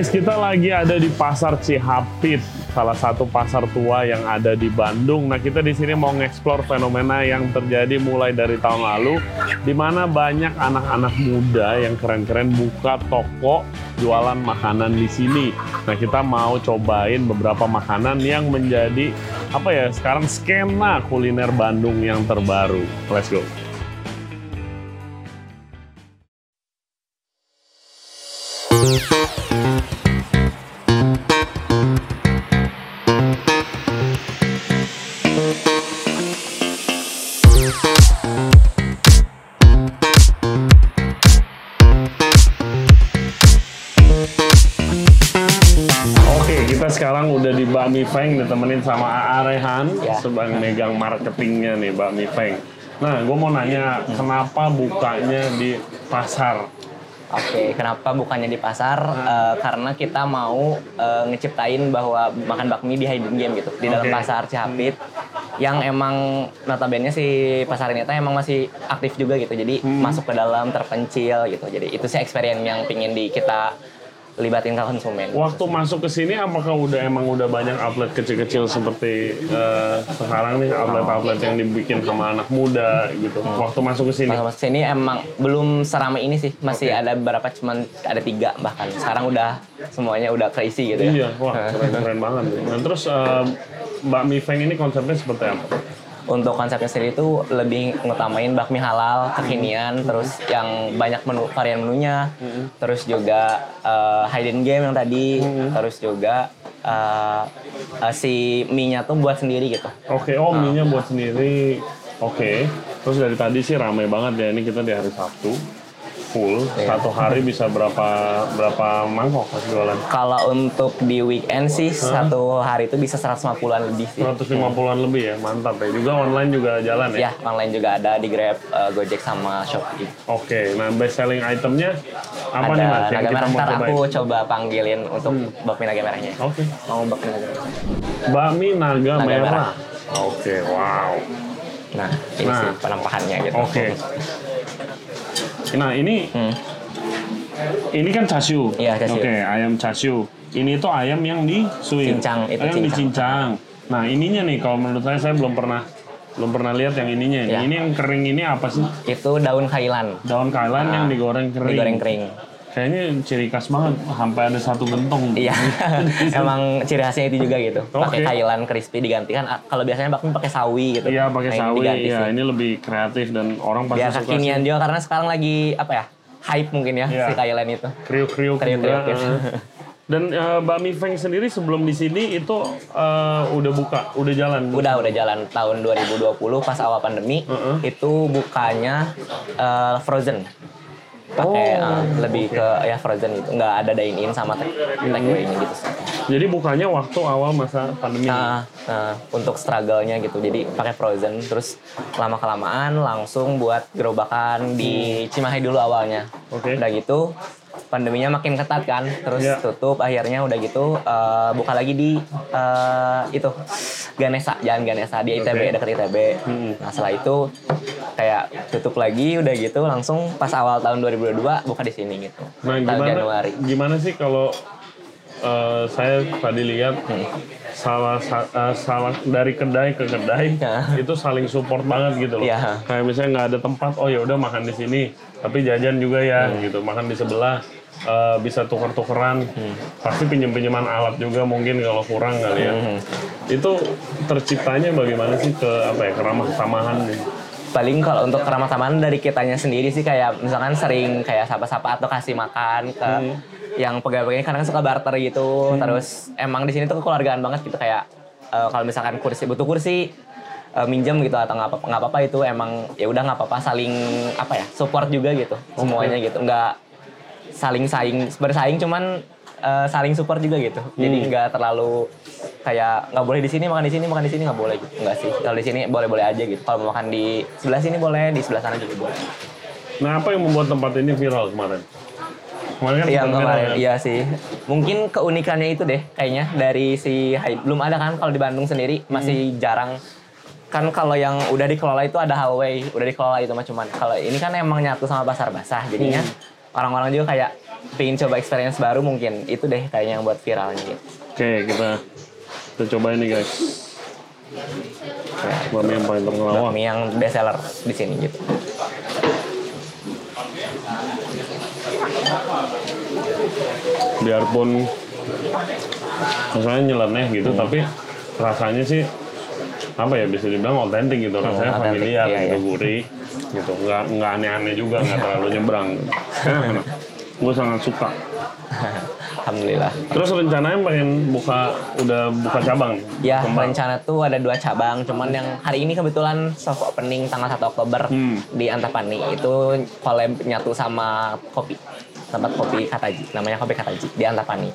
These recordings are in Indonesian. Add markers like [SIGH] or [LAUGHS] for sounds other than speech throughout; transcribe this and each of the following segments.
Guys, kita lagi ada di Pasar Cihapit, salah satu pasar tua yang ada di Bandung. Nah, kita di sini mau ngeksplor fenomena yang terjadi mulai dari tahun lalu, di mana banyak anak-anak muda yang keren-keren buka toko jualan makanan di sini. Nah, kita mau cobain beberapa makanan yang menjadi apa ya sekarang skena kuliner Bandung yang terbaru. Let's go. Ditemenin sama AA Rehan Ya. sebagai megang marketingnya nih Bakmi Feng. Nah, gue mau nanya, kenapa bukanya di pasar? Oke, kenapa bukannya di pasar? Eh, karena kita mau eh, ngeciptain bahwa makan bakmi di hidden game gitu, di dalam pasar Cihapit. Yang emang notabene si pasar ini tuh emang masih aktif juga gitu. Jadi masuk ke dalam terpencil gitu. Jadi itu sih experience yang pingin di kita libatin ke konsumen. Waktu masuk ke sini, apakah udah emang udah banyak outlet kecil-kecil seperti eh, sekarang nih outlet-outlet yang dibikin sama anak muda gitu? Waktu masuk ke sini, masuk sini emang belum seramai ini sih, masih Oke. ada beberapa cuman ada tiga bahkan. Sekarang udah semuanya udah crazy gitu ya. iya, wah keren-keren banget. nih. Nah, terus eh, Bakmi Feng ini konsepnya seperti apa? Untuk konsepnya sendiri itu lebih ngutamain bakmi halal kekinian terus yang banyak menu varian menunya terus juga uh, hidden game yang tadi terus juga uh, uh, si mie-nya tuh buat sendiri gitu Oke, oh mie-nya buat sendiri. Oke. Terus dari tadi sih ramai banget ya. Ini kita di hari Sabtu. Full. Iya. Satu hari [LAUGHS] bisa berapa berapa mangkok pas jualan? kalau untuk di weekend sih satu hari itu bisa 150-an lebih sih 150-an lebih ya. Mantap ya. Juga online juga jalan ya? ya online juga ada di Grab uh, Gojek sama Shopee Oke. Nah, best selling itemnya apa ada nih Mas? Naga merah ntar aku coba panggilin untuk bakmi naga merahnya Oke. mau bakmi naga merah Bakmi naga, Naga merah. merah. Oke, wow. nah ini Nah. sih penampakannya gitu Oke. Nah, ini Hmm. ini kan chashu. Iya, chashu. Oke, ayam chashu. Ini tuh ayam yang disuir. Cincang, itu ayam cincang. dicincang. Nah, ininya nih kalau menurut saya saya belum pernah belum pernah lihat yang ininya. Iya. Ini yang kering ini apa sih? itu daun kailan Daun kailan yang digoreng kering. Ah, digoreng kering Kayaknya ciri khas banget, sampai ada satu gentong. iya [LAUGHS] emang ciri khasnya itu juga gitu pakai kailan crispy diganti kan ah, kalau biasanya bakmi pakai sawi gitu Iya, pakai Nah, sawi. Iya, sih. ini lebih kreatif dan orang pasti biar suka kekinian juga karena sekarang lagi apa ya hype mungkin ya Iya. si kailan itu kriuk-kriuk Kriuk-kriuk, juga. gitu. Dan eh, Bakmi Feng sendiri sebelum di sini itu eh, udah buka, udah jalan. udah udah jalan tahun 2020 pas awal pandemi Heeh. itu bukanya eh, frozen pakai Oh, eh, lebih ke ya frozen gitu nggak ada dine in sama take away gitu sih. Jadi bukanya waktu awal masa pandemi. Nah, nah, untuk struggle-nya gitu. Jadi pakai frozen terus lama kelamaan langsung buat gerobakan di Cimahi dulu awalnya. Oke. Udah gitu pandeminya makin ketat kan, terus Iya. tutup akhirnya udah gitu eh, buka lagi di eh, itu Ganesa, Jalan Ganesa di ITB Oke. dekat ITB. Hmm. Nah, setelah itu kayak tutup lagi udah gitu langsung pas awal tahun 2022 buka di sini gitu. Nah, tahun gimana Januari. gimana sih kalau eh, saya tadi lihat Hmm. salah sa- salah dari kedai ke kedai [LAUGHS] Ya. itu saling support banget gitu loh. Iya. Kayak misalnya nggak ada tempat, oh ya udah makan di sini, tapi jajan juga ya Hmm. gitu, makan di sebelah. Eh, bisa tuker-tukeran, Hmm. pasti pinjem-pinjeman alat juga mungkin kalau kurang kali ya. Hmm. Itu terciptanya bagaimana sih ke apa ya keramah tamahan nih? paling kalau untuk keramah tamahan dari kitanya sendiri sih kayak misalkan sering kayak sapa-sapa atau kasih makan ke yang pegawai-pegawai kadang suka barter gitu terus emang di sini tuh kekeluargaan banget gitu kayak eh, kalau misalkan kursi butuh kursi eh, minjem gitu atau nggak apa nggak apa-apa itu emang ya udah nggak apa-apa saling apa ya support juga gitu semuanya gitu nggak saling saing bersaing cuman eh, saling support juga gitu. Jadi nggak terlalu kayak nggak boleh di sini makan di sini makan di sini nggak boleh gitu. Nggak sih. Kalau di sini boleh boleh aja gitu. Kalau mau makan di sebelah sini boleh di sebelah sana juga boleh. Nah, apa yang membuat tempat ini viral kemarin? Kemarin kan viral, kemarin. kan? iya sih. Mungkin keunikannya itu deh kayaknya dari si Hype. Belum ada kan kalau di Bandung sendiri masih jarang. Kan kalau yang udah dikelola itu ada hallway udah dikelola itu mah cuman. Kalau ini kan emang nyatu sama pasar basah jadinya orang-orang juga kayak pengen coba experience baru mungkin itu deh kayaknya yang buat viralnya gitu. Oke, kita kita cobain nih guys. Bami yang paling terkenal. Wah, Bakmi yang best seller di sini gitu. biarpun rasanya nyeleneh gitu, tapi rasanya sih apa ya bisa dibilang otentik gitu rasanya otentik, familiar iya, gitu iya. gurih gitu nggak nggak aneh-aneh juga nggak terlalu nyebrang gue sangat suka Alhamdulillah. terus rencananya pengen buka udah buka cabang Ya, Kembang. rencana tuh ada dua cabang, cuman yang hari ini kebetulan soft opening tanggal 1 Oktober Hmm. di Antapani. Itu collab nyatu sama kopi. Tempat kopi Kataji, namanya kopi Kataji di Antapani.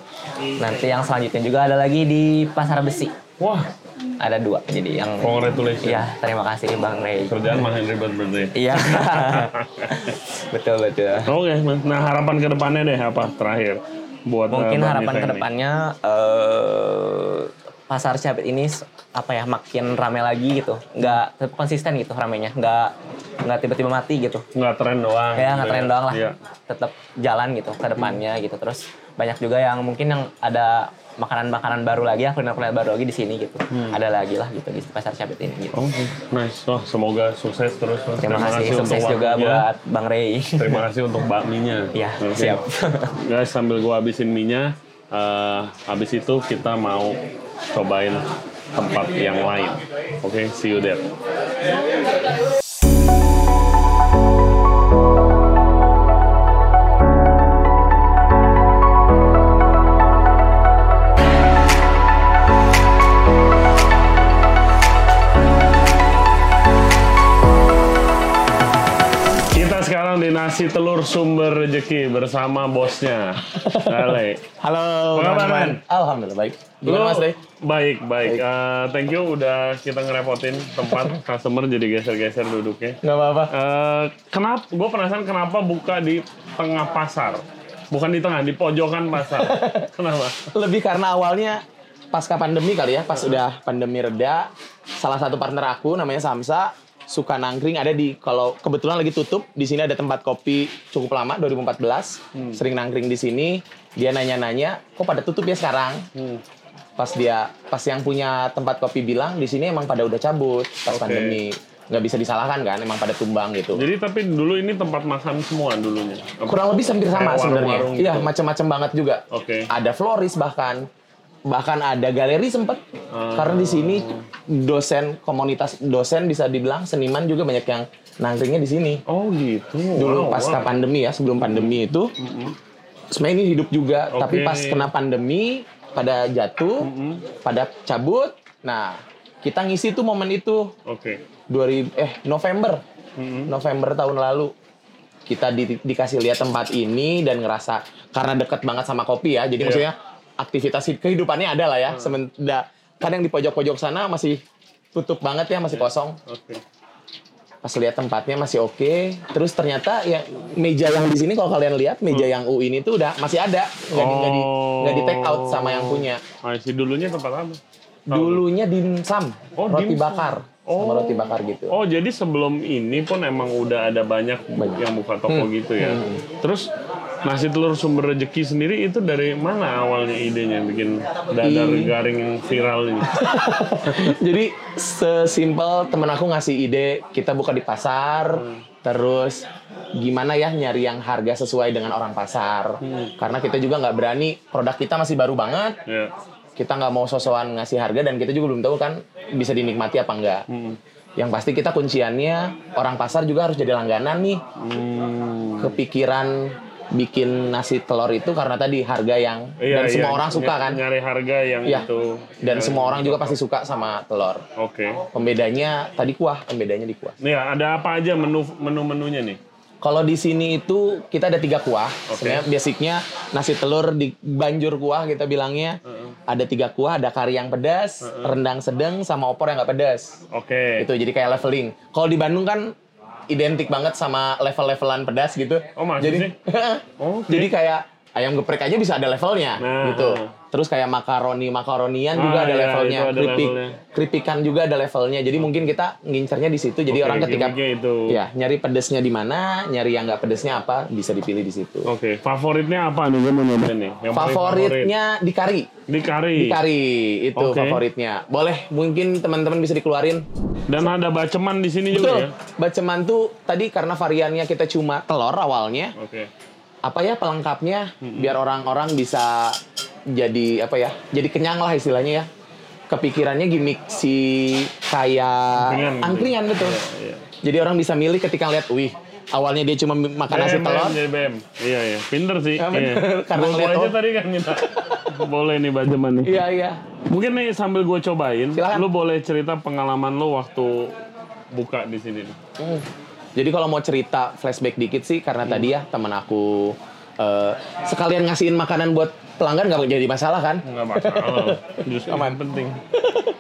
Nanti yang selanjutnya juga ada lagi di Pasar Besi. wah Ada dua, jadi yang congratulations Iya, terima kasih Bang Ray. kerjaan makin ribet berarti Iya. [LAUGHS] betul betul. Oke, Mas. nah harapan ke depannya deh apa terakhir buat Mungkin eh, Bang harapan Nisa ke ini? depannya eh, pasar Cabit ini apa ya makin rame lagi gitu. Nggak konsisten gitu ramenya. Nggak nggak tiba-tiba mati gitu. nggak tren doang. Ya nggak gitu tren doang lah. Iya. Tetap jalan gitu ke depannya gitu. Terus banyak juga yang mungkin yang ada makanan-makanan baru lagi, ya kuliner-kuliner baru lagi di sini gitu. Hmm. Ada lagi lah gitu di pasar Cabit ini gitu. Oke, nice. Wah, semoga sukses terus. Mas. Terima kasih, sukses untuk juga waktunya. buat Bang Ray. Terima kasih untuk bakminya. Iya, Oke. siap. [LAUGHS] Guys, sambil gua habisin minyak, eh, habis itu kita mau cobain tempat yang lain. Oke, see you there. Nasi telur sumber rezeki bersama bosnya. Ale. Halo, Apa kabar, teman-teman. Man? Alhamdulillah baik. Gimana Mas Ray? Baik, baik. Eh, thank you udah kita ngerepotin tempat [LAUGHS] customer jadi geser-geser duduknya. Nggak apa-apa. Eh, kenapa? Gue penasaran kenapa buka di tengah pasar, bukan di tengah, di pojokan pasar. [LAUGHS] kenapa? Lebih karena awalnya pasca pandemi kali ya, pas udah pandemi reda, salah satu partner aku namanya Samsa suka nangkring ada di kalau kebetulan lagi tutup di sini ada tempat kopi cukup lama 2014 sering nangkring di sini dia nanya-nanya kok pada tutup ya sekarang Hmm. pas dia pas yang punya tempat kopi bilang di sini emang pada udah cabut pas Oke. pandemi nggak bisa disalahkan kan emang pada tumbang gitu Jadi tapi dulu ini tempat makan semua dulunya. Kurang lebih hampir sama sebenarnya. warung-warung Iya, gitu. macam-macam banget juga. Oke. Ada floris bahkan bahkan ada galeri sempet Ah. karena di sini dosen komunitas dosen bisa dibilang seniman juga banyak yang nangkringnya di sini. Oh gitu. Dulu Wow, pasca wow. pandemi ya, sebelum pandemi itu sebenarnya ini hidup juga, Oke. tapi pas kena pandemi pada jatuh, pada cabut. Nah, kita ngisi tuh momen itu Oke. 2000 eh November. Mm-mm. November tahun lalu kita di- dikasih lihat tempat ini dan ngerasa karena deket banget sama kopi ya jadi Iya. maksudnya aktivitas kehidupannya ada lah ya sementara kadang di pojok-pojok sana masih tutup banget ya masih kosong Oke. pas lihat tempatnya masih oke terus ternyata ya meja yang di sini kalau kalian lihat meja yang U ini tuh udah masih ada nggak di nggak di nggak di take out sama yang punya Ah, si dulunya tempat apa? dulunya dimsum Oh, roti dimsum. bakar Oh. sama roti bakar gitu Oh, jadi sebelum ini pun emang udah ada banyak, Banyak. yang buka toko gitu ya. Hmm. Terus nasi telur sumber rezeki sendiri itu dari mana awalnya idenya bikin dadar I- garing yang viral ini? [LAUGHS] Jadi sesimpel temen aku ngasih ide kita buka di pasar, terus gimana ya nyari yang harga sesuai dengan orang pasar. Karena kita juga nggak berani, produk kita masih baru banget, ya. kita nggak mau sosokan ngasih harga dan kita juga belum tahu kan bisa dinikmati apa enggak. Hmm. Yang pasti kita kunciannya orang pasar juga harus jadi langganan nih. Hmm. Kepikiran bikin nasi telur itu karena tadi harga yang Iya, dan semua iya. orang suka kan. Nyari harga yang Iya. itu. Dan semua orang juga pasti suka sama telur. Oke. Pembedanya tadi kuah, pembedanya di kuah. Nih ada apa aja menu menu-menunya nih? Kalau di sini itu kita ada tiga kuah. Oke. Sebenarnya basicnya nasi telur di banjur kuah kita bilangnya. Ada tiga kuah, ada kari yang pedas, rendang sedang, sama opor yang nggak pedas. Oke. Itu jadi kayak leveling. Kalau di Bandung kan identik banget sama level-levelan pedas gitu. Oh, masih jadi, sih? [LAUGHS] Oke. jadi kayak ayam geprek aja bisa ada levelnya Nah, gitu. nah. Terus kayak makaroni makaronian Ah, juga ada iya, levelnya, ada keripik levelnya. keripikan juga ada levelnya. Jadi mungkin kita ngincernya di situ. Jadi Oke, orang ketika itu. ya nyari pedesnya di mana, nyari yang nggak pedesnya apa bisa dipilih di situ. Oke, favoritnya apa nih? Gue mau nih. Yang Favoritnya di kari. favorit. di kari. Di kari itu Oke. favoritnya. Boleh mungkin teman-teman bisa dikeluarin. Dan ada baceman di sini juga Betul. ya. Baceman tuh tadi karena variannya kita cuma telur awalnya. Oke. Apa ya pelengkapnya biar orang-orang bisa jadi apa ya? Jadi kenyang lah istilahnya ya. Kepikirannya gimmick si kayak Angkringan gitu. angkringan betul. Iya, iya. Jadi orang bisa milih ketika lihat, wih, awalnya dia cuma makan nasi telur. jadi BM. Iya, iya. Pinter sih. Ya. Iya. [LAUGHS] Karena ngeliat, aja oh. tadi kan minta. [LAUGHS] Boleh nih baceman nih. Iya, iya. Mungkin nih sambil gue cobain, Silakan. lu boleh cerita pengalaman lu waktu buka di sini. Hmm. Jadi kalau mau cerita flashback dikit sih karena Hmm. tadi ya teman aku eh, sekalian ngasihin makanan buat pelanggan nggak jadi masalah kan? Nggak masalah. [LAUGHS] Justru yang penting.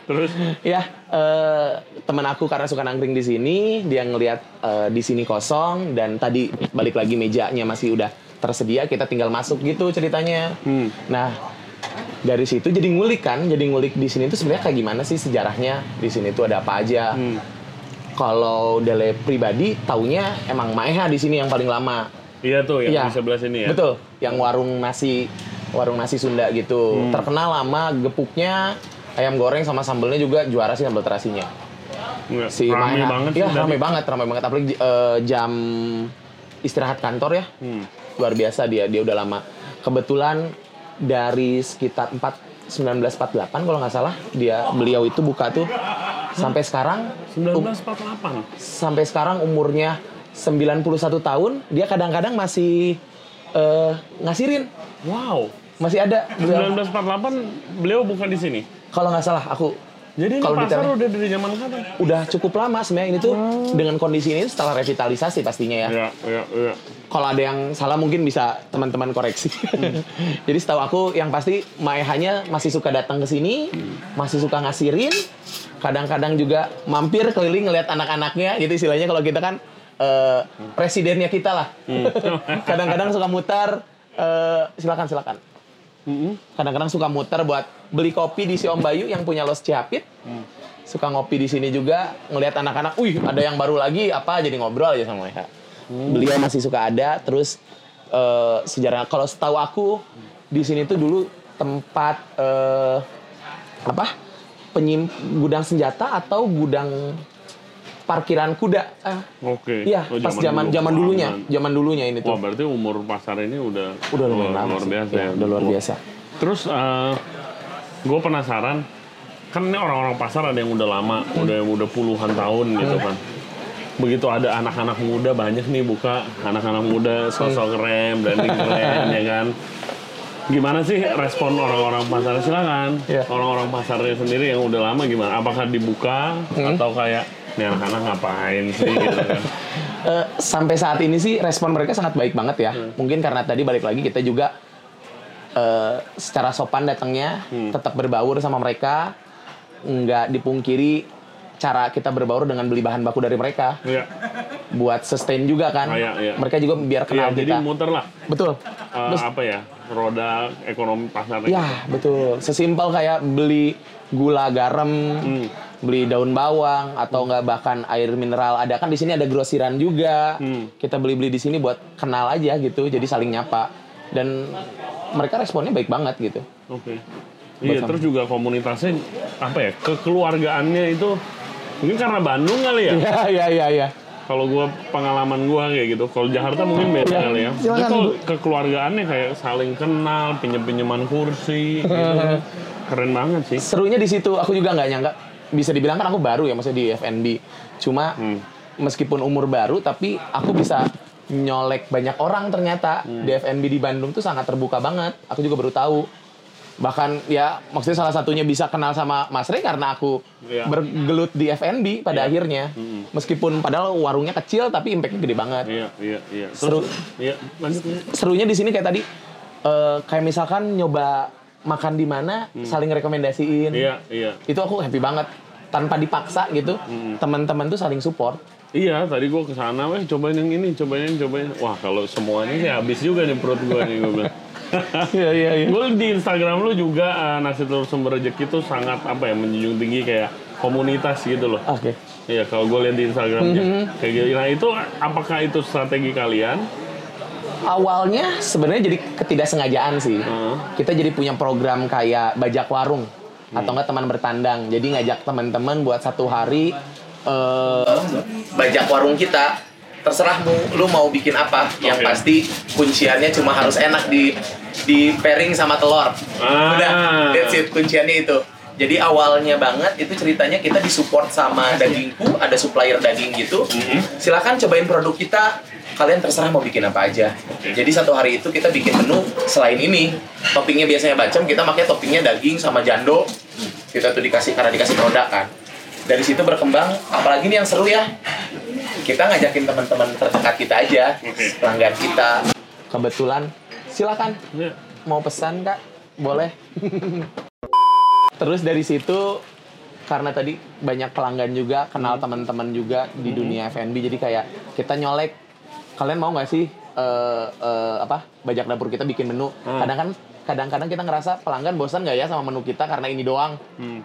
Terus Ya, eh, teman aku karena suka nangkring di sini, dia ngelihat eh, di sini kosong dan tadi balik lagi mejanya masih udah tersedia, kita tinggal masuk gitu ceritanya. Hmm. Nah, dari situ jadi ngulik kan, jadi ngulik di sini tuh sebenarnya kayak gimana sih sejarahnya di sini tuh ada apa aja. Hmm. Kalau Dele pribadi taunya emang Maeha di sini yang paling lama. Iya tuh yang Iya. di sebelah sini ya. Betul, yang warung nasi warung nasi Sunda gitu. Hmm. Terkenal lama gepuknya, ayam goreng sama sambelnya juga juara sih sambal terasinya. Nggak, Si rame Maeha. banget Iya, sih. rame tadi. banget, rame banget apalagi eh, jam istirahat kantor ya. Hmm. Luar biasa dia, dia udah lama. Kebetulan dari sekitar 4 1948 kalau nggak salah dia beliau itu buka tuh sampai sekarang um- 1948. sampai sekarang umurnya 91 tahun dia kadang-kadang masih eh, ngasirin Wow. masih ada beliau. 1948 beliau buka di sini. kalau nggak salah aku Jadi ini Kalau pasar detailnya- udah dari zaman kapan? udah cukup lama sebenarnya ini tuh dengan kondisi ini setelah revitalisasi pastinya ya Iya, iya, iya. kalau ada yang salah mungkin bisa teman-teman koreksi [LAUGHS] jadi setahu aku yang pasti Maehanya masih suka datang ke sini masih suka ngasirin kadang-kadang juga mampir keliling ngeliat anak-anaknya gitu istilahnya kalau kita kan eh, presidennya kita lah [LAUGHS] kadang-kadang suka mutar eh, silakan silakan Mm-mm. kadang-kadang suka muter buat beli kopi di si Om Bayu yang punya Los Ciapit. Suka ngopi di sini juga, ngelihat anak-anak, wih ada yang baru lagi, apa jadi ngobrol aja sama mereka. Beliau masih suka ada, terus eh, sejarah kalau setahu aku di sini tuh dulu tempat eh, apa? Penyim gudang senjata atau gudang parkiran kuda. Ah, Oke. Iya, Oh, pas zaman dulu. zaman dulunya, Aman. zaman dulunya ini Wah, tuh. berarti umur pasar ini udah Udah lumayan luar, lama luar biasa Iya, ya. udah luar Wah. biasa. Terus gue penasaran, kan ini orang-orang pasar ada yang udah lama, Hmm. udah yang udah puluhan tahun gitu kan. Begitu ada anak-anak muda banyak nih buka, anak-anak muda sosok keren, branding [LAUGHS] keren ya kan. Gimana sih respon orang-orang pasar silakan? Iya. Orang-orang pasarnya sendiri yang udah lama gimana? Apakah dibuka Hmm. atau kayak nih anak-anak ngapain sih gitu kan? [LAUGHS] Eh, sampai saat ini sih respon mereka sangat baik banget ya. Hmm. Mungkin karena tadi balik lagi kita juga eh, secara sopan datangnya, Hmm. tetap berbaur sama mereka, nggak dipungkiri cara kita berbaur dengan beli bahan baku dari mereka, Iya. buat sustain juga kan. Ah, iya, iya. Mereka juga biar Iya, kenal jadi kita. muter lah. Betul. Eh, Terus- apa ya roda ekonomi pasarnya. Ya betul. Sesimpel kayak beli gula garam, Hmm. Beli daun bawang atau nggak bahkan air mineral. Ada kan di sini ada grosiran juga. Hmm. Kita beli-beli di sini buat kenal aja gitu. Jadi saling nyapa dan mereka responnya baik banget gitu. Oke. Iya, Bersama. terus juga komunitasnya apa ya kekeluargaannya itu mungkin karena Bandung kali ya. Iya iya iya iya. Kalau gua pengalaman gua kayak gitu. Kalau Jakarta mungkin beda Iya. kali ya. Silakan, Itu kekeluargaannya kayak saling kenal, pinjem-pinjeman kursi gitu. [LAUGHS] Keren banget sih. Serunya di situ. Aku juga nggak nyangka. Bisa dibilang kan aku baru ya maksudnya di FNB. Cuma Hmm. meskipun umur baru tapi aku bisa nyolek banyak orang ternyata Hmm. di FNB di Bandung tuh sangat terbuka banget. Aku juga baru tahu. Bahkan ya maksudnya salah satunya bisa kenal sama Mas Rey karena aku Iya. bergelut di FNB pada Iya. akhirnya. Hmm. Meskipun padahal warungnya kecil tapi impactnya gede banget. Iya, iya, iya. Seru. Terus, lanjut. Serunya di sini kayak tadi eh, kayak misalkan nyoba makan di mana saling rekomendasiin. Hmm. Iya, iya. Itu aku happy banget tanpa dipaksa gitu. Hmm. Teman-teman tuh saling support. Iya, tadi gua ke sana, weh cobain yang ini, cobain yang cobain. Wah, kalau semuanya sih habis juga nih perut gua nih gua bilang. [LAUGHS] Iya iya iya. Gue di Instagram lu juga eh, nasi telur sumber rezeki itu sangat apa ya menjunjung tinggi kayak komunitas gitu loh. Oke. Iya kalau gue lihat di Instagramnya Mhm. kayak gitu. Nah itu apakah itu strategi kalian? Awalnya sebenarnya jadi ketidaksengajaan sih. Heeh. Kita jadi punya program kayak bajak warung atau enggak teman bertandang. Jadi ngajak teman-teman buat satu hari eh bajak warung kita. Terserah mu, lu mau bikin apa. Yang Oke. pasti kunciannya cuma harus enak di di pairing sama telur. Ah. Udah, that's it kunciannya itu. Jadi awalnya banget itu ceritanya kita disupport sama dagingku, ada supplier daging gitu. Mhm. Silakan cobain produk kita. Kalian terserah mau bikin apa aja. Jadi satu hari itu kita bikin menu selain ini. Toppingnya biasanya bacem, kita pakai toppingnya daging sama jando. Kita tuh dikasih karena dikasih produk kan. Dari situ berkembang, apalagi ini yang seru ya. Kita ngajakin teman-teman terdekat kita aja, pelanggan kita. Kebetulan, silakan Iya. mau pesan kak boleh [LAUGHS] terus dari situ karena tadi banyak pelanggan juga kenal teman-teman juga di dunia F&B jadi kayak kita nyolek kalian mau nggak sih eh, eh, apa bajak dapur kita bikin menu Hmm. kadang kan kadang-kadang kita ngerasa pelanggan bosan nggak ya sama menu kita karena ini doang Hmm.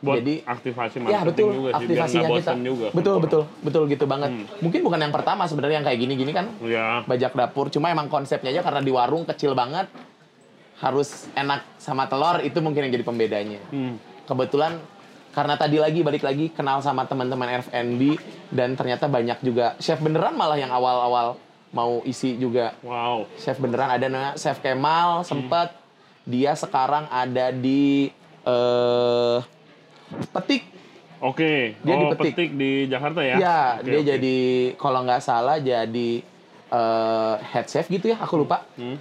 Buat Jadi- aktivasi ya marketing betul juga sih biar aktivasinya kita juga. betul betul betul gitu banget Hmm. mungkin bukan yang pertama sebenarnya yang kayak gini-gini kan Ya. bajak dapur cuma emang konsepnya aja karena di warung kecil banget harus enak sama telur itu mungkin yang jadi pembedanya Hmm. kebetulan karena tadi lagi balik lagi kenal sama teman-teman F&B dan ternyata banyak juga chef beneran malah yang awal-awal mau isi juga Wow. chef beneran ada namanya chef Kemal sempet dia sekarang ada di eh Petik Oke. Dia di oh, Petik. petik di Jakarta ya? ya Oke, dia oke. jadi kalau nggak salah jadi eh, head chef gitu ya aku lupa Hmm.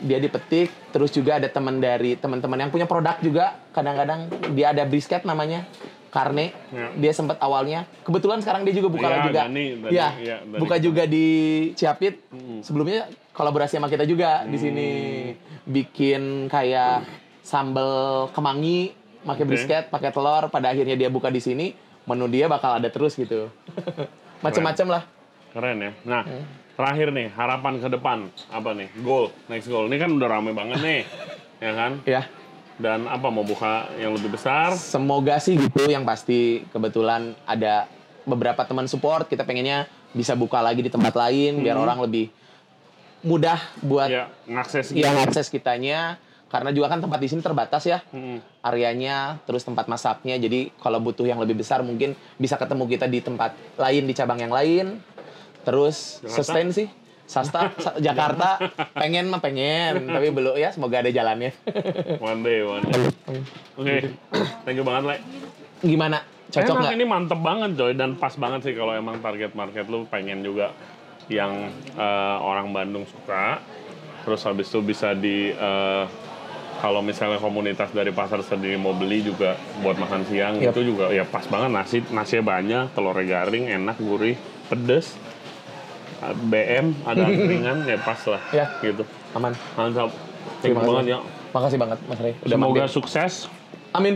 Dia dipetik terus juga ada teman dari teman-teman yang punya produk juga kadang-kadang dia ada brisket namanya karne Ya. dia sempat awalnya kebetulan sekarang dia juga buka Iya, juga ya tadi. buka juga di Ciapit Mm. sebelumnya kolaborasi sama kita juga di sini bikin kayak sambal kemangi pakai Oke. brisket pakai telur pada akhirnya dia buka di sini menu dia bakal ada terus gitu [LAUGHS] macem-macem lah Keren ya. Nah, Hmm. Terakhir nih, harapan ke depan. Apa nih? Goal, next goal. Ini kan udah rame banget nih, [LAUGHS] ya kan? ya Dan apa mau buka yang lebih besar? Semoga sih gitu. Yang pasti kebetulan ada beberapa teman support. Kita pengennya bisa buka lagi di tempat lain biar orang lebih mudah buat Ya, ngakses yang akses kitanya. Karena juga kan tempat di sini terbatas ya. Hmm. areanya terus tempat masaknya. Jadi kalau butuh yang lebih besar mungkin bisa ketemu kita di tempat lain di cabang yang lain terus Jakarta? sustain sih Sasta Sa- Jakarta pengen mah pengen tapi belum ya semoga ada jalannya [LAUGHS] One day, one day. Oke, thank you banget, Le. gimana cocok nggak ini mantep banget coy dan pas banget sih kalau emang target market lu pengen juga yang eh, orang Bandung suka terus habis itu bisa di eh, kalau misalnya komunitas dari pasar sendiri mau beli juga buat makan siang Yap. itu juga ya pas banget nasi nasinya banyak telurnya garing enak gurih pedes BM ada [LAUGHS] angkringan ya pas lah Ya. gitu aman mantap Terima banget kasih. ya makasih banget Mas Rey udah semoga mampir. sukses amin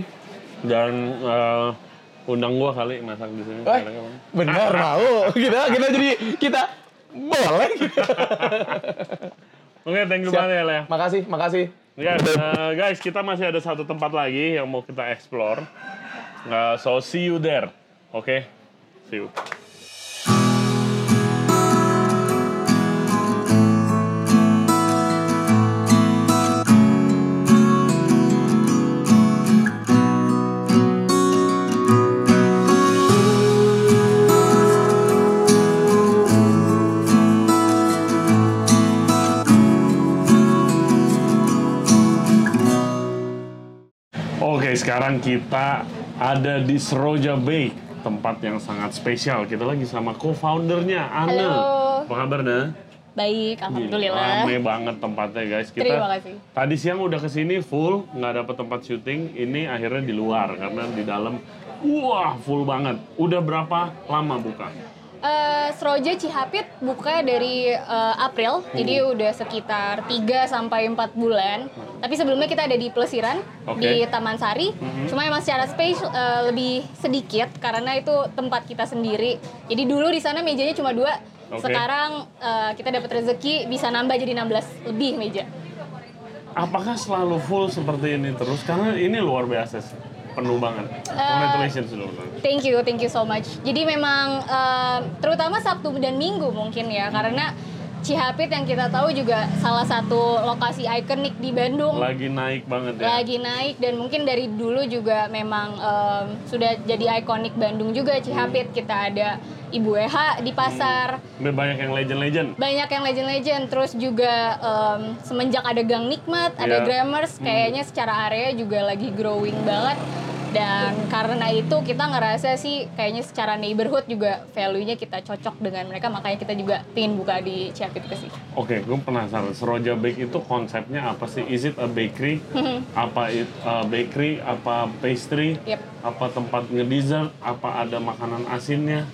dan eh, undang gua kali masak di sini. Eh, bener [LAUGHS] mau kita kita jadi kita boleh [LAUGHS] Oke, thank you Siap. banget ya, Le. makasih makasih Yes, eh, guys, kita masih ada satu tempat lagi yang mau kita explore. Eh, so, see you there. Oke? See you. Oke, sekarang kita ada di Seroja Bay, tempat yang sangat spesial. Kita lagi sama co-foundernya, Ana. Halo. Apa kabar, Na? Baik, Gila, alhamdulillah. Rame banget tempatnya, guys. Kita Terima kasih. tadi siang udah ke sini full, nggak dapet tempat syuting. Ini akhirnya di luar karena di dalam, wah full banget. Udah berapa lama buka? Eh, Seroja Cihapit buka dari eh, April, jadi Hmm. udah sekitar 3 sampai 4 bulan. Tapi sebelumnya kita ada di Pelesiran Oke. di Taman Sari. Cuma emang secara space eh, lebih sedikit karena itu tempat kita sendiri. Jadi dulu di sana mejanya cuma dua. Oke. Sekarang eh, kita dapat rezeki bisa nambah jadi 16 lebih meja. apakah selalu full seperti ini terus? Karena ini luar biasa sih. Penuh banget. Eh, Congratulations dulu. Thank you, thank you so much. Jadi memang eh, terutama Sabtu dan Minggu mungkin ya karena Cihapit yang kita tahu juga salah satu lokasi ikonik di Bandung. Lagi naik banget ya. lagi naik dan mungkin dari dulu juga memang em, sudah jadi ikonik Bandung juga Cihapit kita ada Ibu Eha di pasar Udah banyak yang legend-legend. banyak yang legend-legend terus juga em, semenjak ada Gang Nikmat Iya. ada Grammars kayaknya secara area juga lagi growing banget dan karena itu kita ngerasa sih kayaknya secara neighborhood juga value-nya kita cocok dengan mereka makanya kita juga pingin buka di Cihapit ke sini. Oke, gue penasaran. Seroja Bake itu konsepnya apa sih? Is it a bakery? apa it a bakery? Apa pastry? Yep. Apa tempat nge-dessert? Apa ada makanan asinnya?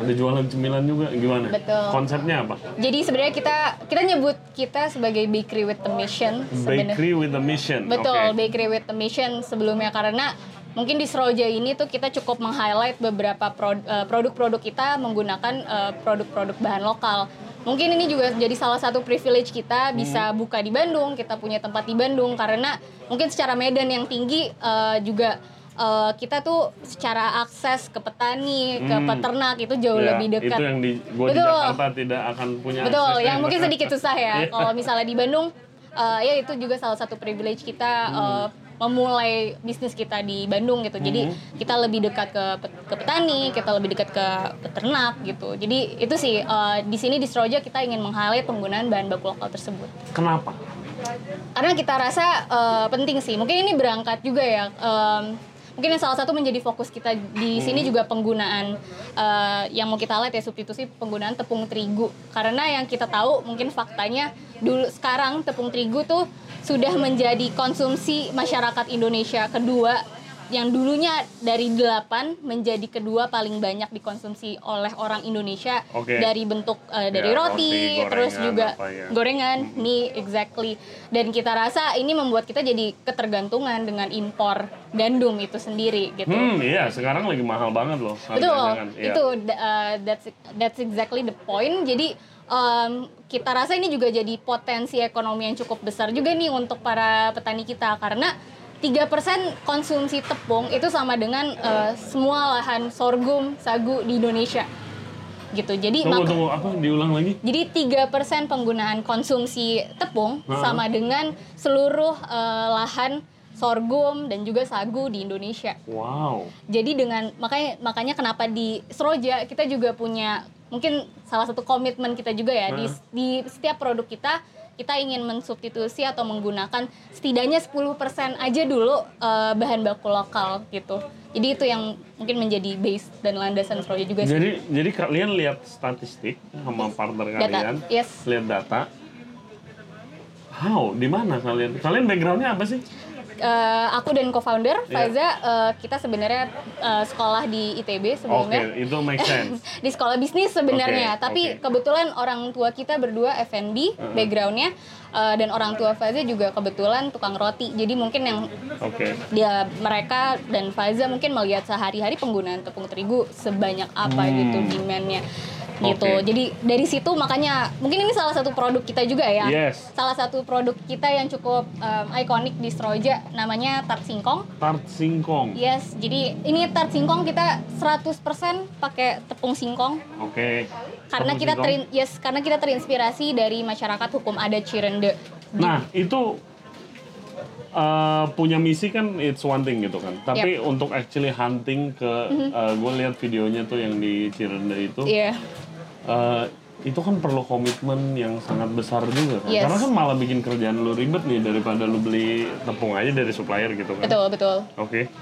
Ada jualan cemilan juga? Gimana? Betul. Konsepnya apa? Jadi sebenarnya kita kita nyebut kita sebagai bakery with the mission. Bakery with a mission. Betul, Oke. bakery with the mission sebelumnya karena mungkin di Seroja ini tuh kita cukup meng-highlight beberapa eh, produk-produk kita menggunakan eh, produk-produk bahan lokal. Mungkin ini juga jadi salah satu privilege kita bisa buka di Bandung, kita punya tempat di Bandung karena mungkin secara medan yang tinggi eh, juga eh, kita tuh secara akses ke petani, ke Hmm. peternak itu jauh Ya, lebih dekat. Itu yang di gua di Betul. Jakarta tidak akan punya Betul, akses yang mungkin sedikit susah ya. [LAUGHS] Iya. Kalau misalnya di Bandung, eh, ya itu juga salah satu privilege kita eh, memulai bisnis kita di Bandung gitu. Jadi kita lebih dekat ke ke petani, kita lebih dekat ke peternak gitu. Jadi itu sih eh, di sini di Stroja kita ingin meng-highlight penggunaan bahan baku lokal tersebut. Kenapa? Karena kita rasa eh, penting sih. Mungkin ini berangkat juga ya. em, mungkin yang salah satu menjadi fokus kita di sini juga penggunaan eh, yang mau kita lihat ya substitusi penggunaan tepung terigu. Karena yang kita tahu mungkin faktanya dulu sekarang tepung terigu tuh sudah menjadi konsumsi masyarakat Indonesia kedua yang dulunya dari 8 menjadi kedua paling banyak dikonsumsi oleh orang Indonesia Oke. dari bentuk eh, dari Ya, roti, roti, terus gorengan, juga apa ya. gorengan, mie, exactly. Dan kita rasa ini membuat kita jadi ketergantungan dengan impor gandum itu sendiri gitu. Hmm, iya. Sekarang lagi mahal banget loh. Betul. Iya. itu uh, that's that's exactly the point. Jadi um, kita rasa ini juga jadi potensi ekonomi yang cukup besar juga nih untuk para petani kita karena 3% konsumsi tepung itu sama dengan uh, semua lahan sorghum, sagu di Indonesia. Gitu. Jadi Tunggu, maka- tunggu. Apa? Diulang lagi? jadi 3% penggunaan konsumsi tepung Ha. sama dengan seluruh eh, lahan sorghum dan juga sagu di Indonesia. Wow. Jadi dengan makanya makanya kenapa di Seroja kita juga punya mungkin salah satu komitmen kita juga ya di di setiap produk kita kita ingin mensubstitusi atau menggunakan setidaknya 10% aja dulu eh, bahan baku lokal gitu. Jadi itu yang mungkin menjadi base dan landasan Seroja juga sih. Jadi jadi kalian lihat statistik sama partner Data, kalian, yes. lihat data. How? Di mana kalian? Kalian backgroundnya apa sih? Eh, aku dan co-founder Iya. Faiza eh, kita sebenarnya eh, sekolah di ITB Oke, sebelumnya itu make sense. [LAUGHS] di sekolah bisnis sebenarnya Oke, tapi oke. kebetulan orang tua kita berdua F&B backgroundnya eh, dan orang tua Faiza juga kebetulan tukang roti jadi mungkin yang Oke. dia mereka dan Faiza mungkin melihat sehari-hari penggunaan tepung terigu sebanyak apa Hmm. gitu demandnya gitu. Jadi dari situ makanya mungkin ini salah satu produk kita juga ya. Yes. salah satu produk kita yang cukup um, ikonik di Stroja namanya tart singkong. Tart singkong. yes jadi ini tart singkong kita 100% pakai tepung singkong. Oke. karena Tepung kita terin, yes karena kita terinspirasi dari masyarakat hukum adat Cirende. Nah, itu uh, punya misi kan it's one thing gitu kan. Tapi untuk actually hunting ke gue lihat videonya tuh yang di Cirende itu iya uh, itu kan perlu komitmen yang sangat besar juga kan. Yes. Karena kan malah bikin kerjaan lu ribet nih daripada lu beli tepung aja dari supplier gitu kan. betul betul Oke.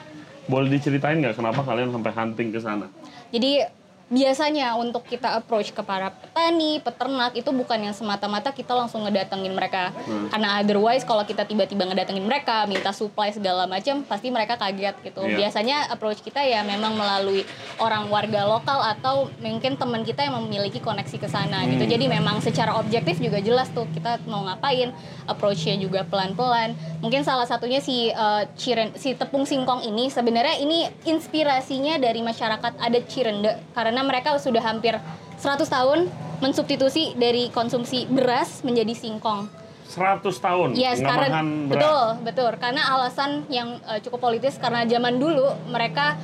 Boleh diceritain nggak kenapa kalian sampai hunting ke sana? Jadi biasanya untuk kita approach ke para petani, peternak itu bukan yang semata-mata kita langsung ngedatengin mereka. Karena otherwise kalau kita tiba-tiba ngedatengin mereka, minta supply segala macam, pasti mereka kaget gitu. Iya. Biasanya approach kita ya memang melalui orang warga lokal atau mungkin teman kita yang memiliki koneksi ke sana gitu. Jadi memang secara objektif juga jelas tuh kita mau ngapain, approach-nya juga pelan-pelan. Mungkin salah satunya si eh, Ciren, si tepung singkong ini sebenarnya ini inspirasinya dari masyarakat adat Cirende karena mereka sudah hampir 100 tahun mensubstitusi dari konsumsi beras menjadi singkong. 100 tahun Yes, karena beras. betul, betul. Karena alasan yang eh, cukup politis karena zaman dulu mereka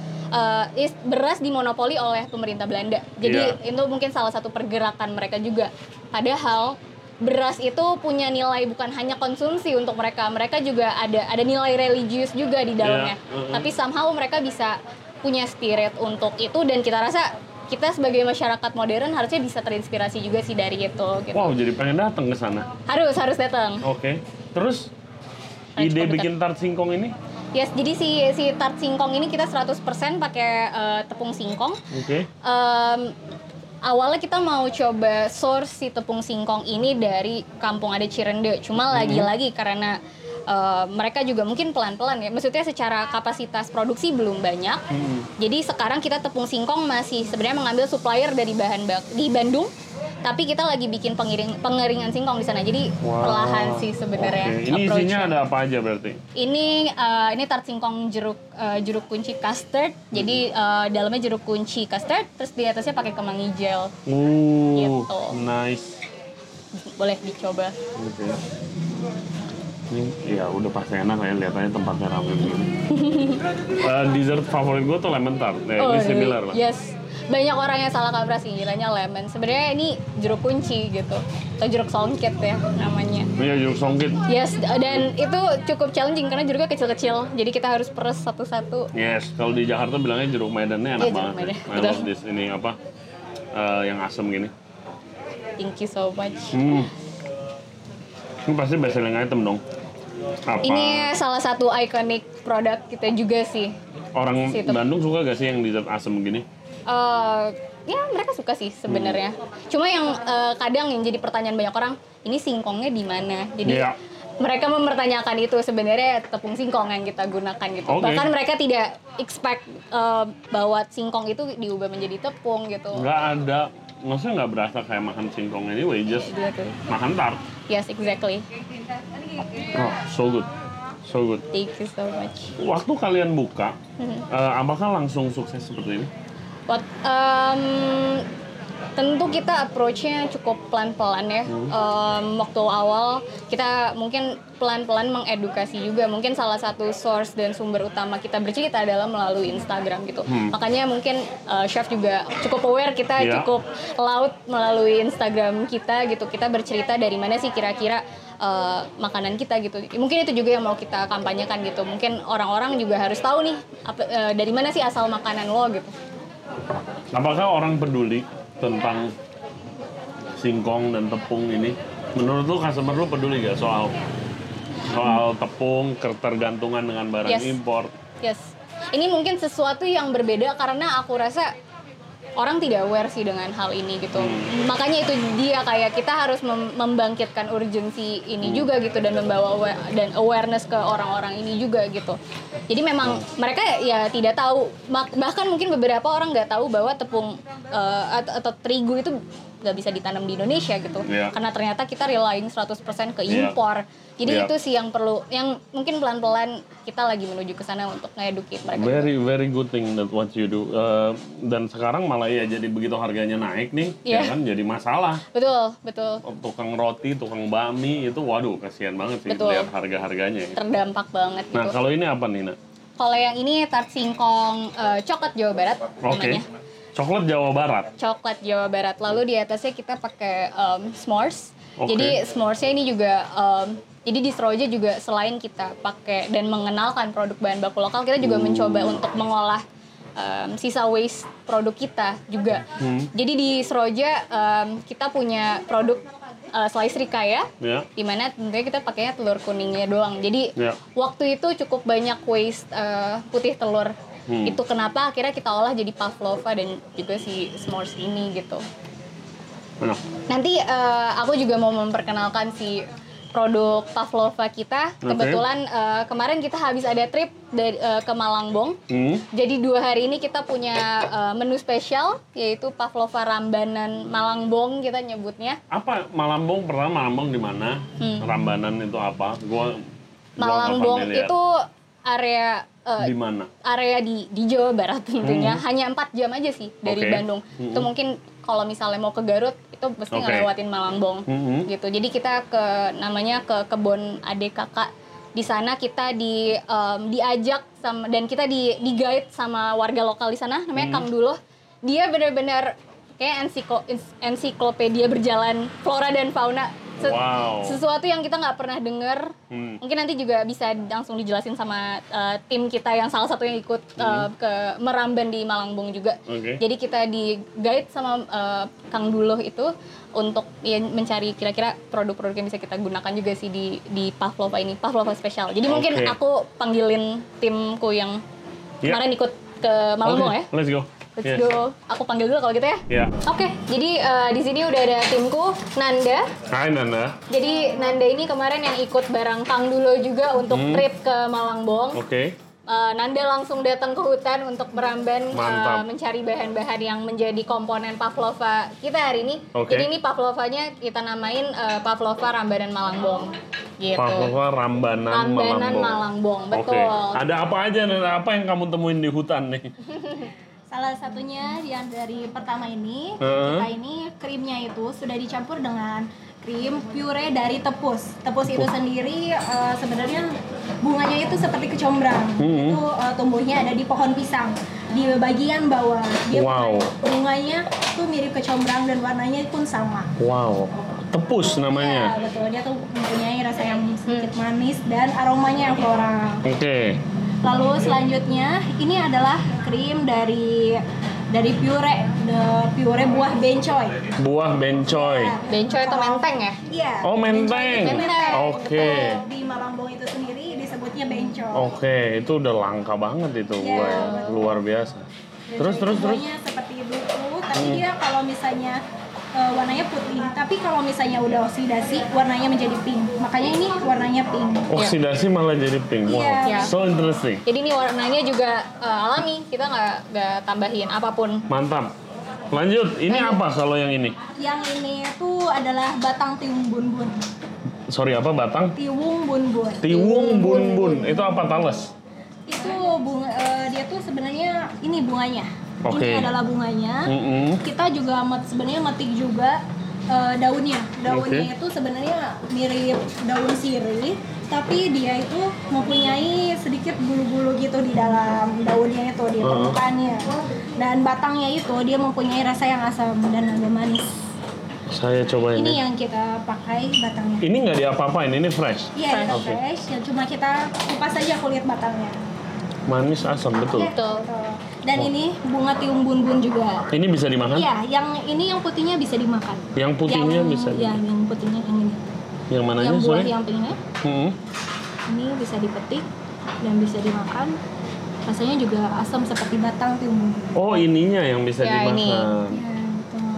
is- beras dimonopoli oleh pemerintah Belanda. Jadi Iya. itu mungkin salah satu pergerakan mereka juga. Padahal beras itu punya nilai bukan hanya konsumsi untuk mereka, mereka juga ada ada nilai religius juga di dalamnya. Iya, mm-mm. Tapi somehow mereka bisa punya spirit untuk itu dan kita rasa kita sebagai masyarakat modern harusnya bisa terinspirasi juga sih dari itu gitu. Wow, jadi pengen datang ke sana. Harus harus datang. Oke. Terus Ayo, ide bikin tart singkong ini? Yes, jadi si si tart singkong ini kita 100% pakai eh, tepung singkong. Oke. Em, awalnya kita mau coba source si tepung singkong ini dari kampung ada Cirende. Cuma lagi-lagi karena eh, mereka juga mungkin pelan-pelan ya. Maksudnya secara kapasitas produksi belum banyak. Jadi sekarang kita tepung singkong masih sebenarnya mengambil supplier dari bahan bak di Bandung. Tapi kita lagi bikin pengiring, pengeringan singkong di sana. Jadi Wow. perlahan sih sebenarnya. Oke, Ini isinya ada apa aja berarti? Ini eh, ini tart singkong jeruk eh, jeruk kunci custard. Jadi eh, dalamnya jeruk kunci custard, terus di atasnya pakai kemangi gel. Uh, Gitu. nice. Boleh dicoba. Oke. Ini ya udah pasti enak ya lihatannya tempatnya ramai begini. [LAUGHS] Eh, dessert favorit gue tuh lemon tart. Ya, ini iya. similar lah. Yes. Banyak orang yang salah kaprah sih ngiranya lemon. Sebenarnya ini jeruk kunci gitu. Atau jeruk songket ya namanya. Iya jeruk songkit. Yes, dan itu cukup challenging karena jeruknya kecil-kecil. Jadi kita harus peres satu-satu. Yes, kalau di Jakarta bilangnya jeruk medannya enak Iya, jeruk banget. medan. I love this ini apa? eh, yang asem gini. Thank you so much. Hmm. Ini pasti best selling item dong. Apa? Ini salah satu iconic produk kita juga sih. orang situ. Bandung suka gak sih yang dessert asem gini? eh ya mereka suka sih sebenarnya. Cuma yang eh, kadang yang jadi pertanyaan banyak orang, ini singkongnya di mana? Jadi Iya. Mereka mempertanyakan itu sebenarnya tepung singkong yang kita gunakan gitu. Oke. Bahkan mereka tidak expect eh, bahwa singkong itu diubah menjadi tepung gitu. Nggak ada, maksudnya nggak berasa kayak makan singkong anyway, just Gitu. makan tart. Yes, exactly. Oh, so good. So good. Thank you so much. Waktu kalian buka, Hmm. eh, apakah langsung sukses seperti ini? What, em, tentu kita approach-nya cukup pelan-pelan ya. Em, waktu awal kita mungkin pelan-pelan mengedukasi juga. Mungkin salah satu source dan sumber utama kita bercerita adalah melalui Instagram gitu. Makanya mungkin eh, chef juga cukup aware kita Iya. cukup laut melalui Instagram kita gitu. Kita bercerita dari mana sih kira-kira eh, makanan kita gitu. Mungkin itu juga yang mau kita kampanyekan gitu. Mungkin orang-orang juga harus tahu nih apa- eh, dari mana sih asal makanan lo gitu. Apakah orang peduli tentang singkong dan tepung ini? Menurut lu customer lu peduli gak soal soal tepung, ketergantungan dengan barang Yes. impor? Yes. Ini mungkin sesuatu yang berbeda karena aku rasa orang tidak aware sih dengan hal ini gitu. Makanya itu dia kayak kita harus mem- membangkitkan urgensi ini juga gitu dan membawa awa- dan awareness ke orang-orang ini juga gitu. Jadi memang mereka ya tidak tahu bahkan mungkin beberapa orang nggak tahu bahwa tepung eh, atau, atau terigu itu nggak bisa ditanam di Indonesia gitu. Iya. Karena ternyata kita relying 100% ke Iya. impor. Jadi Iya. itu sih yang perlu yang mungkin pelan-pelan kita lagi menuju ke sana untuk nge-educate mereka. Very very good thing that what you do. Eh, dan sekarang malah ya jadi begitu harganya naik nih, ya Iya. kan jadi masalah. Betul, betul. Tukang roti, tukang bakmi itu waduh kasihan banget sih Betul. lihat harga-harganya. ya. Terdampak banget Nah, gitu. kalau ini apa Nina? Kalau yang ini tart singkong eh, coklat Jawa Barat Oke. namanya. Coklat Jawa Barat. Coklat Jawa Barat. Lalu di atasnya kita pakai em, s'mores. Oke. Jadi s'moresnya ini juga em, jadi di Sroja juga selain kita pakai dan mengenalkan produk bahan baku lokal, kita juga mencoba untuk mengolah em, sisa waste produk kita juga. Hmm. Jadi di Sroja em, kita punya produk eh, slice rikaya Ya. di mana tentunya kita pakainya telur kuningnya doang. Jadi Ya. waktu itu cukup banyak waste eh, putih telur. Hmm. Itu kenapa akhirnya kita olah jadi pavlova dan juga si s'mores ini gitu. Enak. Nanti eh, aku juga mau memperkenalkan si produk pavlova kita. Oke. Kebetulan eh, kemarin kita habis ada trip dari eh, ke Malangbong. Hmm. Jadi dua hari ini kita punya eh, menu spesial yaitu pavlova rambanan Malangbong kita nyebutnya. Apa Malambong pertama Malambong di mana? Hmm. Rambanan itu apa? Gua Malangbong itu area eh, Di mana? area di di Jawa Barat tentunya hanya empat jam aja sih dari Hmm. Oke. Bandung. Itu mungkin kalau misalnya mau ke Garut itu mesti Oke. ngelewatin Malangbong Mhm. gitu. Jadi kita ke namanya ke kebun adik kakak. Di sana kita di em, diajak sama dan kita di di guide sama warga lokal di sana namanya Hmm. Kang Duloh. Dia benar-benar kayak ensiklo, ens- ensiklopedia berjalan flora dan fauna. Se- Wow. Sesuatu yang kita nggak pernah dengar Hmm. Mungkin nanti juga bisa langsung dijelasin sama uh, tim kita yang salah satu yang ikut uh, ke Meramban di Malangbong juga. Oke. Jadi kita di guide sama uh, Kang Duloh itu untuk ya, mencari kira-kira produk-produk yang bisa kita gunakan juga sih di di Pavlova ini, Pavlova spesial. Jadi mungkin Oke. aku panggilin timku yang Ya. kemarin ikut ke Malangbong Oke, ya. Let's go. Let's Yes. go. Aku panggil dulu kalau gitu ya. Ya. Oke, jadi uh, di sini udah ada timku Nanda. Hai Nanda. Jadi Nanda ini kemarin yang ikut bareng Kang Dulo juga untuk Hmm. trip ke Malangbong. Oke. Uh, Nanda langsung datang ke hutan untuk meramban uh, mencari bahan-bahan yang menjadi komponen pavlova kita hari ini. Oke. Jadi ini pavlovanya kita namain uh, pavlova rambanan Malangbong. Gitu. Papua Rambanan, Rambanan Malangbong. Malangbong, betul. Ada apa aja Nanda? Apa yang kamu temuin di hutan nih? [LAUGHS] Salah satunya yang dari pertama ini, Heeh. kita ini krimnya itu sudah dicampur dengan krim pure dari tepus. Tepus itu sendiri eh, sebenarnya bunganya itu seperti kecombrang. Hmm. Itu eh, tumbuhnya ada di pohon pisang. Di bagian bawah dia Wow. bunganya tuh mirip kecombrang dan warnanya pun sama. Wow. Tepus Ya, namanya. betul. Dia tuh mempunyai rasa yang sedikit manis dan aromanya yang floral. Oke. Lalu selanjutnya ini adalah krim dari dari pure the pure buah bencoy. Buah bencoy. Bencoy atau menteng ya? Iya. Oh, menteng. Menteng. Oke. Betul. Di Malangbong itu sendiri disebutnya bencoy. Oke, itu udah langka banget itu Iya, buah. betul. Luar biasa. Bencoy Terus terus terus. seperti duku, tapi Hmm. dia kalau misalnya eh, warnanya putih, tapi kalau misalnya udah oksidasi warnanya menjadi pink. Makanya ini warnanya pink. Oksidasi malah jadi pink. Wow. Iya. So interesting. Jadi ini warnanya juga uh, alami, kita nggak nggak tambahin apa pun. Mantap. Lanjut, ini apa kalau yang ini? Yang ini tuh adalah batang tiwung bun-bun. Sorry apa batang? Tiwung bun-bun. Tiwung bun-bun. Itu apa tales? itu bunga eh, dia tuh sebenarnya ini bunganya Oke. ini adalah bunganya Mm-mm. kita juga met- sebenarnya metik juga eh, daunnya daunnya Oke. itu sebenarnya mirip daun sirih tapi dia itu mempunyai sedikit bulu-bulu gitu di dalam daunnya itu di permukaannya dan batangnya itu dia mempunyai rasa yang asam dan agak manis Saya coba ini ini. yang kita pakai batangnya Ini nggak diapa-apain, ini fresh. iya itu Oke. fresh ya cuma kita kupas saja kulit batangnya Manis asam betul. Betul. Betul. Dan ini bunga tiung bun-bun juga. Ini bisa dimakan? Iya, yang ini yang putihnya bisa dimakan. Yang putihnya yang, bisa. Ya, yang putihnya yang ini. Yang mananya yang buah sorry? yang pinknya Hmm. ini bisa dipetik dan bisa dimakan. Rasanya juga asam seperti batang tiung bun. Oh ininya yang bisa Ya, dimakan. ini. Ya, betul.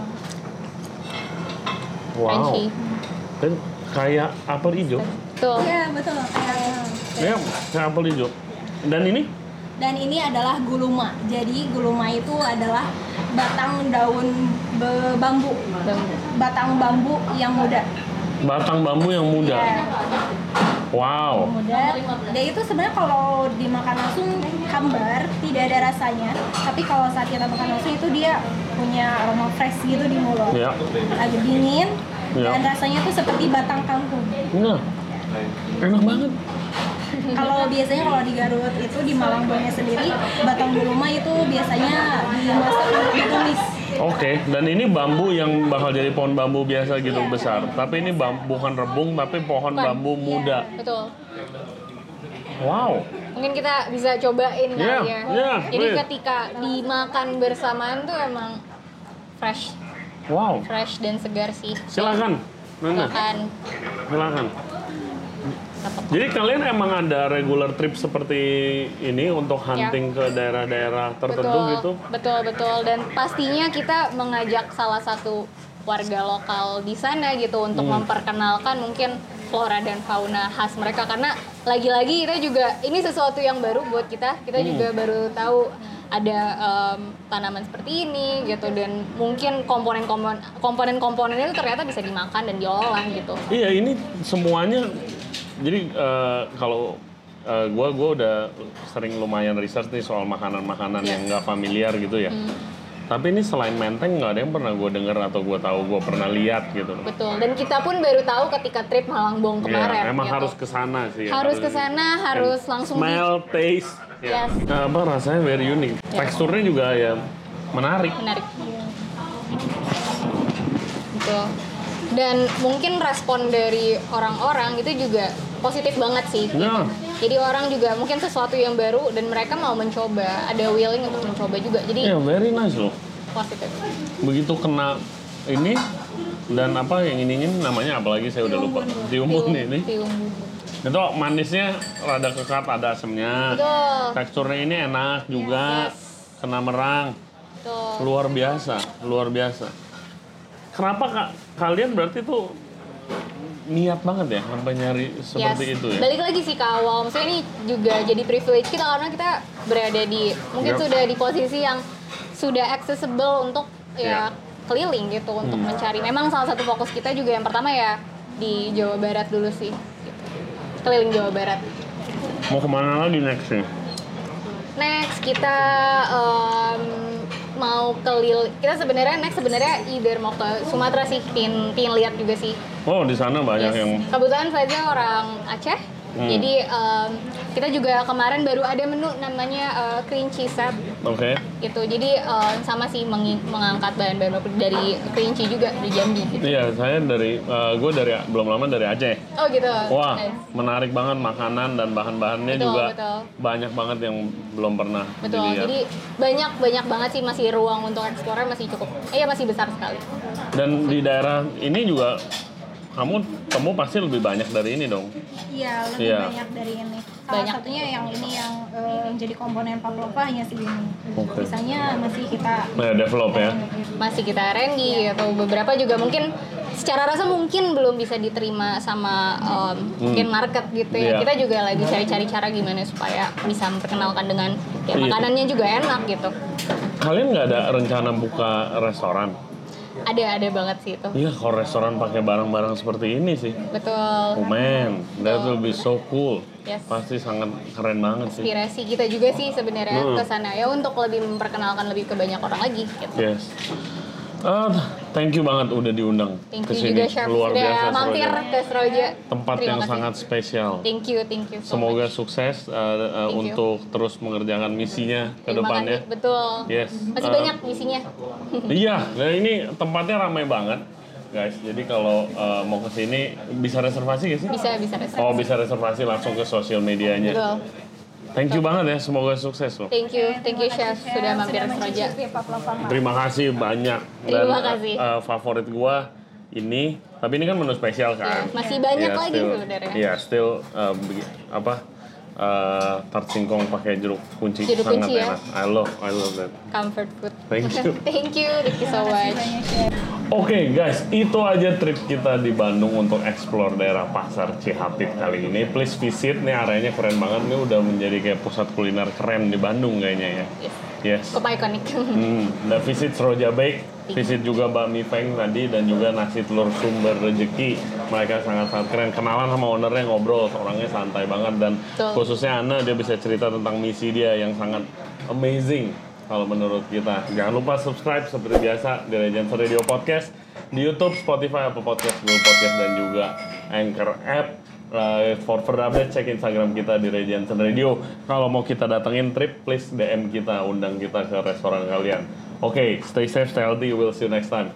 Wow. Crunchy. Dan kayak apel hijau. Betul. Iya, betul. Kayak- Ya, kayak apel hijau. Dan ini? Dan ini adalah guluma. Jadi guluma itu adalah batang daun be- bambu. Batang bambu yang muda. Batang bambu yang muda. Ya, Wow. muda. Dia itu sebenarnya kalau dimakan langsung hambar, tidak ada rasanya. Tapi kalau saat kita makan langsung itu dia punya aroma fresh gitu di mulut. Ya. Agak dingin Ya. dan rasanya tuh seperti batang kangkung. Nah, enak banget. Kalau biasanya kalau di Garut itu di Malangbongnya sendiri batang guluma itu biasanya dimasak untuk ditumis. Oke, dan ini bambu yang bakal jadi pohon bambu biasa gitu Iya. besar. Tapi ini bambu, bukan rebung, tapi pohon Bukan. bambu muda. Betul. Wow. Mungkin kita bisa cobain kali Iya, ya. iya, Jadi please. ketika dimakan bersamaan tuh emang fresh, Wow. fresh dan segar sih. Silakan. Nana, Silakan. silakan. Jadi kalian emang ada regular trip seperti ini untuk hunting ke daerah-daerah tertentu betul, gitu? Betul, betul. Dan pastinya kita mengajak salah satu warga lokal di sana gitu untuk Hmm. memperkenalkan mungkin flora dan fauna khas mereka karena lagi-lagi kita juga ini sesuatu yang baru buat kita. Kita Hmm. juga baru tahu ada em, tanaman seperti ini gitu dan mungkin komponen-komponen komponen-komponennya itu ternyata bisa dimakan dan diolah gitu. Iya, ini semuanya. Jadi eh, kalau gue gua udah sering lumayan research nih soal makanan-makanan Yes. yang nggak familiar gitu ya. Tapi ini selain menteng nggak ada yang pernah gue denger atau gue tahu gue pernah lihat gitu. Betul. Dan kita pun baru tahu ketika trip Malangbong kemarin. Iya, emang gitu. harus ke sana sih. ya. harus ke sana, harus langsung di Smell, taste. ya. Yes. Nah, apa rasanya very unique. Teksturnya juga ya menarik. menarik. Betul. Dan mungkin respon dari orang-orang itu juga positif banget sih. Ya. Jadi orang juga mungkin sesuatu yang baru dan mereka mau mencoba, ada willing untuk mencoba juga. Jadi Ya, very nice loh. positif. Begitu kena ini dan apa yang ininya namanya apalagi saya udah lupa. Tiumbun ini. Tiumbun. Itu manisnya rada kekat ada asemnya. Betul. Teksturnya ini enak juga. Kena merang. Betul. Luar biasa, luar biasa. Kenapa kak kalian berarti tuh niat banget ya sampai nyari seperti Yes. itu ya? Balik lagi sih ke awal, maksudnya ini juga jadi privilege kita karena kita berada di mungkin Yep. sudah di posisi yang sudah accessible untuk ya Yeah. keliling gitu untuk Hmm. mencari. Memang salah satu fokus kita juga yang pertama ya di Jawa Barat dulu sih. gitu. Keliling Jawa Barat. Mau ke mana lagi next nih? Next kita em, mau keliling. Kita sebenarnya next sebenarnya either mau ke Sumatera sih, pin pin lihat juga sih. Oh di sana banyak Yes. yang Kebetulan saya orang Aceh. Hmm. Jadi em, kita juga kemarin baru ada menu namanya eh, kerinci set oke. gitu. Jadi em, sama sih mengi- mengangkat bahan-bahan dari kerinci juga di Jambi gitu. Iya saya dari gue dari belum lama dari Aceh. Oh gitu. Wah Nice. menarik banget makanan dan bahan-bahannya juga betul. banyak banget yang belum pernah Betul. dilihat. Jadi banyak banyak banget sih masih ruang untuk eksplornya masih cukup. Eh masih besar sekali. Dan di daerah ini juga kamu temu pasti lebih banyak dari ini dong. Iya, lebih Iya. banyak dari ini. Salah Banyak. satunya yang ini yang eh, jadi komponen pavlova hanya si ini. Oke. Sisanya masih kita Nah, develop ya. Masih kita R&D atau beberapa juga mungkin secara rasa mungkin belum bisa diterima sama em, mungkin market gitu ya. Kita juga lagi cari-cari cara gimana supaya bisa memperkenalkan dengan ya Iya. makanannya juga enak gitu. Kalian nggak ada rencana buka restoran? Ada ada banget sih itu. Iya, kalau restoran pakai barang-barang seperti ini sih. Betul. Oh man, that will be so cool. Yes. Pasti sangat keren banget sih. Inspirasi kita juga sih sebenarnya Hmm. ke sana ya untuk lebih memperkenalkan lebih ke banyak orang lagi gitu. Yes. Ah, thank you banget udah diundang Thank ke you sini. juga Chef Luar biasa mampir Seroja. ke Seroja. Tempat Terima yang kasih. sangat spesial. Thank you, thank you so Semoga much. sukses uh, uh, Thank you. untuk terus mengerjakan misinya ke Terima depannya. kasih. Betul. Yes. Masih Uh, banyak misinya. [LAUGHS] Iya, nah ini tempatnya ramai banget, guys. Jadi kalau uh, mau ke sini bisa reservasi gak sih? Bisa bisa reservasi. Oh, bisa reservasi langsung ke sosial medianya. Betul. Thank you banget ya, semoga sukses loh. Thank you, thank you chef sudah mampir ke Seroja. Terima kasih banyak. Terima kasih. uh, favorit gua ini, tapi ini kan menu spesial kan. Iya, masih banyak Iya, lagi sebenarnya. Iya, still uh, apa? Uh, tart singkong pakai jeruk kunci Jeruk sangat kunci ya. enak. I love, I love that. Comfort food. Thank you. [LAUGHS] thank you, thank you so much. Oke guys, itu aja trip kita di Bandung untuk explore daerah Pasar Cihapit kali ini. Please visit, nih areanya keren banget. Ini udah menjadi kayak pusat kuliner keren di Bandung kayaknya ya. Yes. Yes. Cukup ikonik. Hmm, dan visit Seroja Bake, visit juga Bakmi Feng tadi dan juga nasi telur sumber rezeki. Mereka sangat-sangat keren. Kenalan sama ownernya ngobrol, orangnya santai banget dan Betul. khususnya Ana dia bisa cerita tentang misi dia yang sangat amazing kalau menurut kita. Jangan lupa subscribe seperti biasa di Legends Radio Podcast di YouTube, Spotify, Apple Podcast, Google Podcast dan juga Anchor App. Uh, for further update cek Instagram kita di Regensen Radio. Kalau mau kita datengin trip, please DM kita, undang kita ke restoran kalian. Oke, stay safe, stay healthy. We'll see you next time.